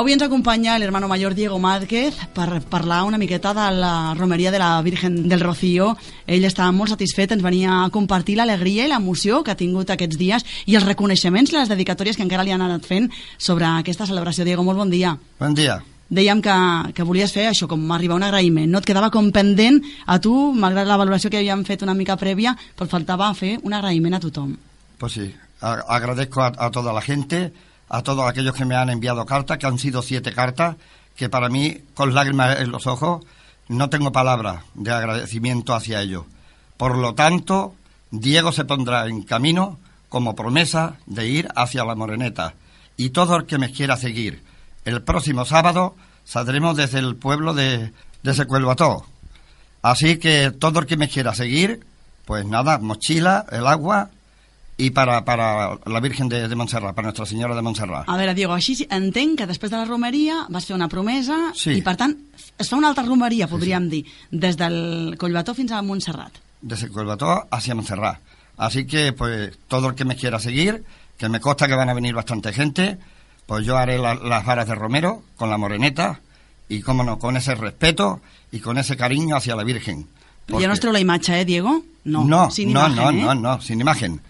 Avui ens acompanya l'hermano mayor Diego Márquez per parlar una miqueta de la romeria de la Virgen del Rocío. Ell està molt satisfet, ens venia a compartir l'alegria i l'emoció que ha tingut aquests dies i els reconeixements les dedicatòries que encara li han anat fent sobre aquesta celebració. Diego, molt bon dia. Bon dia. Dèiem que, que volies fer això, com arribar a un agraïment, no? Et quedava com pendent a tu, malgrat la valoració que havíem fet una mica prèvia, però faltava fer un agraïment a tothom. Pues sí, agradezco a, a toda la gente, a todos aquellos que me han enviado cartas, que han sido siete cartas, que para mí, con lágrimas en los ojos, no tengo palabras de agradecimiento hacia ellos. Por lo tanto, Diego se pondrá en camino como promesa de ir hacia la Moreneta. Y todo el que me quiera seguir, el próximo sábado saldremos desde el pueblo de, de Secuelbató. Así que todo el que me quiera seguir, pues nada, mochila, el agua y para, para la Virgen de, de Montserrat, para Nuestra Señora de Montserrat. A veure, Diego, així entenc que després de la romeria vas fer una promesa Sí. i, per tant, es fa una altra romeria, podríem dir, des del Collbató fins a Montserrat. de Secuelbató hacia Montserrat. Así que, pues, todo el que me quiera seguir, que me consta que van a venir bastante gente, pues yo haré la- las varas de Romero con la moreneta y, cómo no, con ese respeto y con ese cariño hacia la Virgen. Ja no es treu la imatge, eh, Diego? No, no, sin no, imagen, no, eh? no, no, sin imagen.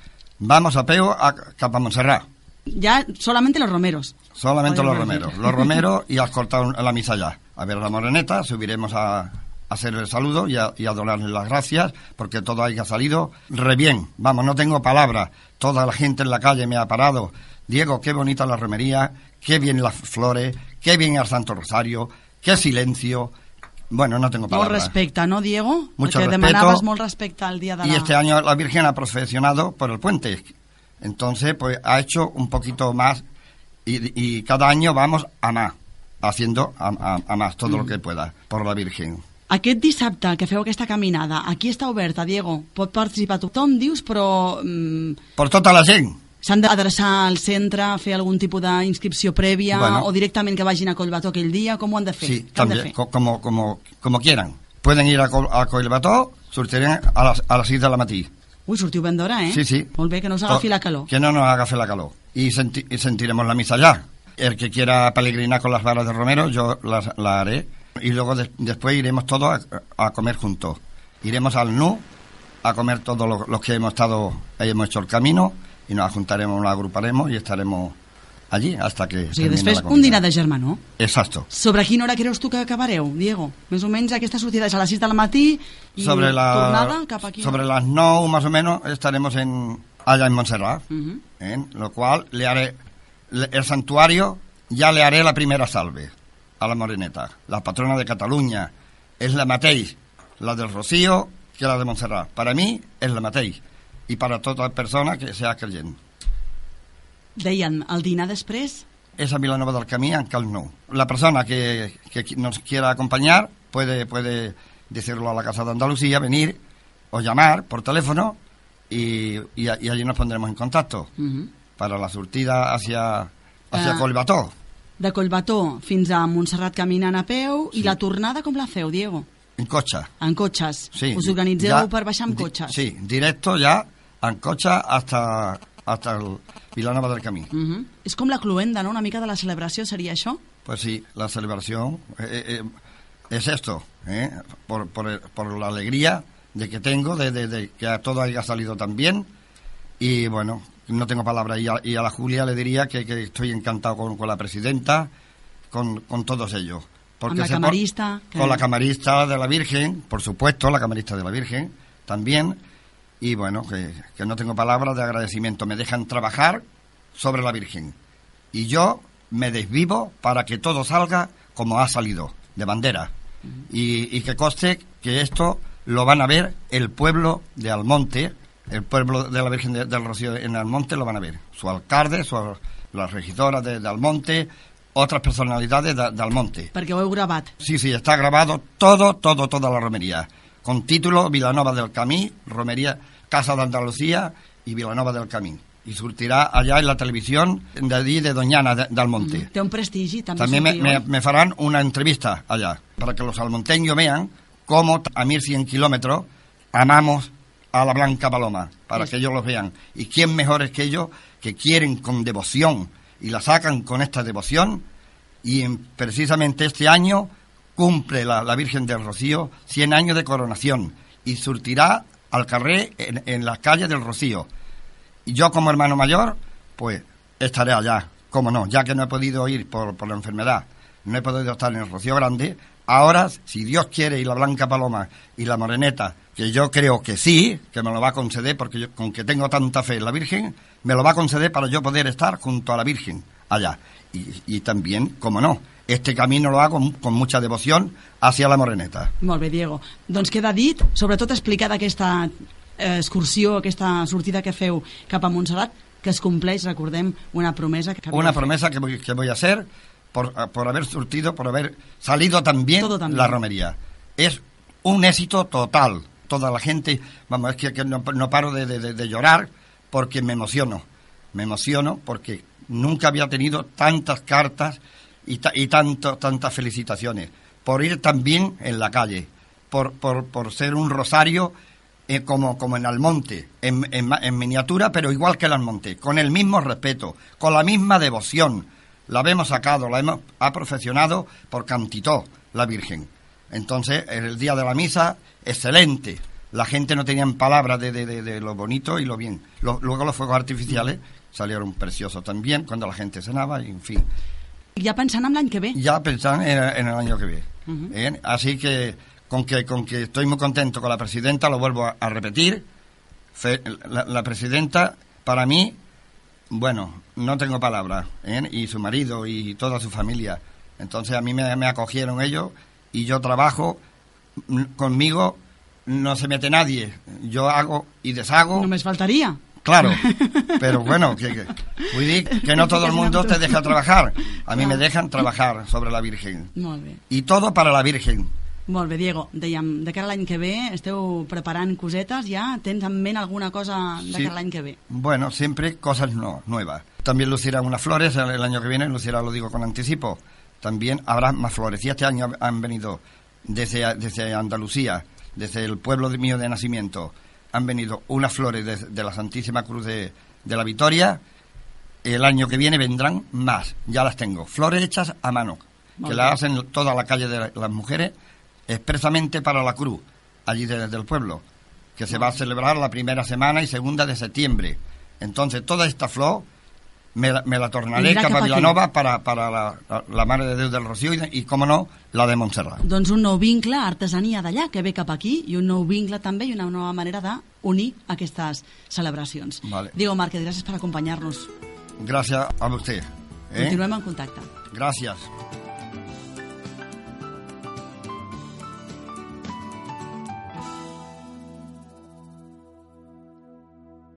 Vamos a peo a Capa Montserrat. Ya solamente los romeros. Solamente los romeros. decir. Los romeros y has cortado la misa ya. A ver la moreneta, subiremos a, a hacer el saludo y a, y a donarle las gracias, porque todo haya salido re bien. Vamos, no tengo palabras. Toda la gente en la calle me ha parado. Diego, qué bonita la romería, qué bien las flores, qué bien el Santo Rosario, qué silencio. Bueno, no tengo Molt palabras. respecte, no, Diego? Mucho Perquè respeto. demanaves molt respecte al dia de Y la... este año la Virgen ha profesionado por el puente. Entonces, pues ha hecho un poquito más y, y cada año vamos a más, haciendo a, a- a más todo lo que pueda por la Virgen. Aquest dissabte que feu aquesta caminada, aquí està oberta, Diego. Pot participar tothom, dius, però mm, Por toda la gent. S'han d'adreçar al centre, fer algun tipus d'inscripció prèvia Bueno. o directament que vagin a Collbató aquell dia? Com ho han de fer? Sí, de también, como, como, como quieran. Pueden ir a, Col- a Coilbató, surtirán a las, a las 6 de la matí. Ui, sortiu ben d'hora, eh? Sí, sí. Molt bé, que no us agafi la calor. Que no nos haga fe la calor. Y, senti- y sentiremos la misa ya. El que quiera peregrinar con las varas de Romero, yo las, la haré. Y luego des- después iremos todos a, a comer juntos. Iremos al NU a comer todos los, los que hemos estado, hemos hecho el camino y nos juntaremos, nos agruparemos y estaremos allí hasta que O sigui, després un dinar de germanor. Exacto. Sobre quina hora creus tu que acabareu, Diego? Més o menys aquesta sortida és a les 6 del matí i sobre la, tornada cap aquí. sobre las 9 más o menos estaremos en allá en Montserrat. Ujú. ¿eh? lo cual le haré le- el santuario ya le haré la primera salve a la moreneta la patrona de Cataluña es la Mateix la del Rocío que la de Montserrat para mí es la Mateix y para toda persona que sea creyente Deien, el dinar després... es a Vilanova del Camí en Cal Nou. La persona que, que nos quiera acompañar puede, puede decirlo a la Casa de Andalucía, venir o llamar por teléfono y, y, y allí nos pondremos en contacto Uh para la surtida hacia, hacia Ah. Colbató. De Collbató fins a Montserrat caminant a peu i la tornada com la feu, Diego? En cocha. En cotxes. Sí. Us organitzeu Ya per baixar amb di- cotxes? Sí, directo ya en cocha hasta, hasta el Vilanova del Camí. Uh -huh. És com la cluenda, no? Una mica de la celebració seria això? Pues sí, la celebración eh, eh, es esto, ¿eh? por, por, por la alegría de que tengo, de, de- de que a todo haya salido tan bien. Y bueno, no tengo palabras. Y a, y a la Julia le diría que, que estoy encantado con, con la presidenta, con, con todos ellos. Amb la se por- camarista, que- Con la camarista de la Virgen, por supuesto, la camarista de la Virgen también. Y bueno, que, que no tengo palabras de agradecimiento. Me dejan trabajar sobre la Virgen. Y yo me desvivo para que todo salga como ha salido, de bandera. Y, y que conste que esto lo van a ver el pueblo de Almonte, el pueblo de la Virgen de- del Rocío en Almonte lo van a ver. Su alcalde, su, la regidora de, de Almonte, otras personalidades de, de Almonte. Perquè ho heu gravat. Sí, sí, está grabado todo, todo, toda la romería. Con título Vilanova del Camí, Romería Casa de Andalucía y Vilanova del Camí. Y surtirá allá en la televisión de allí de Doñana de, de Almonte. Té un prestigi, també. También me, me- me farán una entrevista allá, para que los almonteños vean cómo a 1100 kilómetros amamos a la Blanca Paloma, para que ellos los vean. Y quién mejor es que ellos, que quieren con devoción y la sacan con esta devoción, Y en- precisamente este año cumple la, Virgen del Rocío 100 años de coronación y surtirá al carré en, las calles del Rocío. Y yo como hermano mayor, pues estaré allá, cómo no, ya que no he podido ir por, por la enfermedad, no he podido estar en el Rocío Grande, ahora, si Dios quiere, y la Blanca Paloma y la Moreneta, que yo creo que sí, que me lo va a conceder, porque yo, con que tengo tanta fe en la Virgen, me lo va a conceder para yo poder estar junto a la Virgen allá. Y, y también, cómo no, este camino lo hago con, con mucha devoción hacia la Moreneta. Molt bé, Diego. Doncs queda dit, sobretot explicar d'aquesta eh, excursió, aquesta sortida que feu cap a Montserrat, que es compleix, recordem, una promesa que Una promesa que voy, que voy a hacer por, por haber surtido, por haber salido también también. la romería. Es un éxito total. Toda la gente, vamos, es que, que no, no paro de- de- de llorar porque me emociono. Me emociono porque nunca había tenido tantas cartas y, ta- y tanto, tantas felicitaciones. Por ir también en la calle, por, por, por ser un rosario eh, como, como en Almonte, en, en miniatura, pero igual que el Almonte, con el mismo respeto, con la misma devoción. La hemos sacado, la hemos ha profesionado por Cantitó, la Virgen. Entonces, en el día de la misa, excelente. La gente no tenía palabras de, de- de- de lo bonito y lo bien. Lo- luego los fuegos artificiales salieron preciosos también cuando la gente cenaba y en fin. Ja pensant en l'any que ve. Ya pensando en, en el año que viene. Ujú. ¿eh? Así que con, que con que estoy muy contento con la presidenta, lo vuelvo a, a repetir. Fe- la, la presidenta, para mí, bueno, no tengo palabras. ¿eh? Y su marido y toda su familia. Entonces a mí me, me acogieron ellos y yo trabajo. mm, Conmigo no se mete nadie. Yo hago y deshago. Només faltaria. Claro, pero bueno, que, que, no todo el mundo te deja trabajar. A mí me dejan trabajar sobre la Virgen. Molt bé. Y todo para la Virgen. Molt bé, Diego. Dèiem, de cara a l'any que ve esteu preparant cosetes ja? Tens en ment alguna cosa de Sí. cara a l'any que ve? Bueno, siempre cosas no, nuevas. También lucirán unas flores el, año que viene, lucirá, lo digo con anticipo. También habrá más flores. Y este año han venido desde, desde Andalucía, desde el pueblo de- mío de nacimiento, han venido unas flores de, de la Santísima Cruz de, de la Victoria. El año que viene vendrán más, ya las tengo. Flores hechas a mano, Muy que las hacen toda la calle de las mujeres expresamente para la cruz, allí de- del pueblo, que se va a celebrar la primera semana y segunda de septiembre. Entonces, toda esta flor me la, me la tornaré cap cap a aquí. Vilanova para, para la, la, la Mare de Déu del Rocío y, de- y, como no, la de Montserrat. Doncs un nou vincle, artesania d'allà, que ve cap aquí, i un nou vincle també i una nova manera d'unir aquestes celebracions. Vale. Diego Márquez, gràcies per acompanyar-nos. Gracias a usted. ¿eh? Continuem en contacte. Gracias.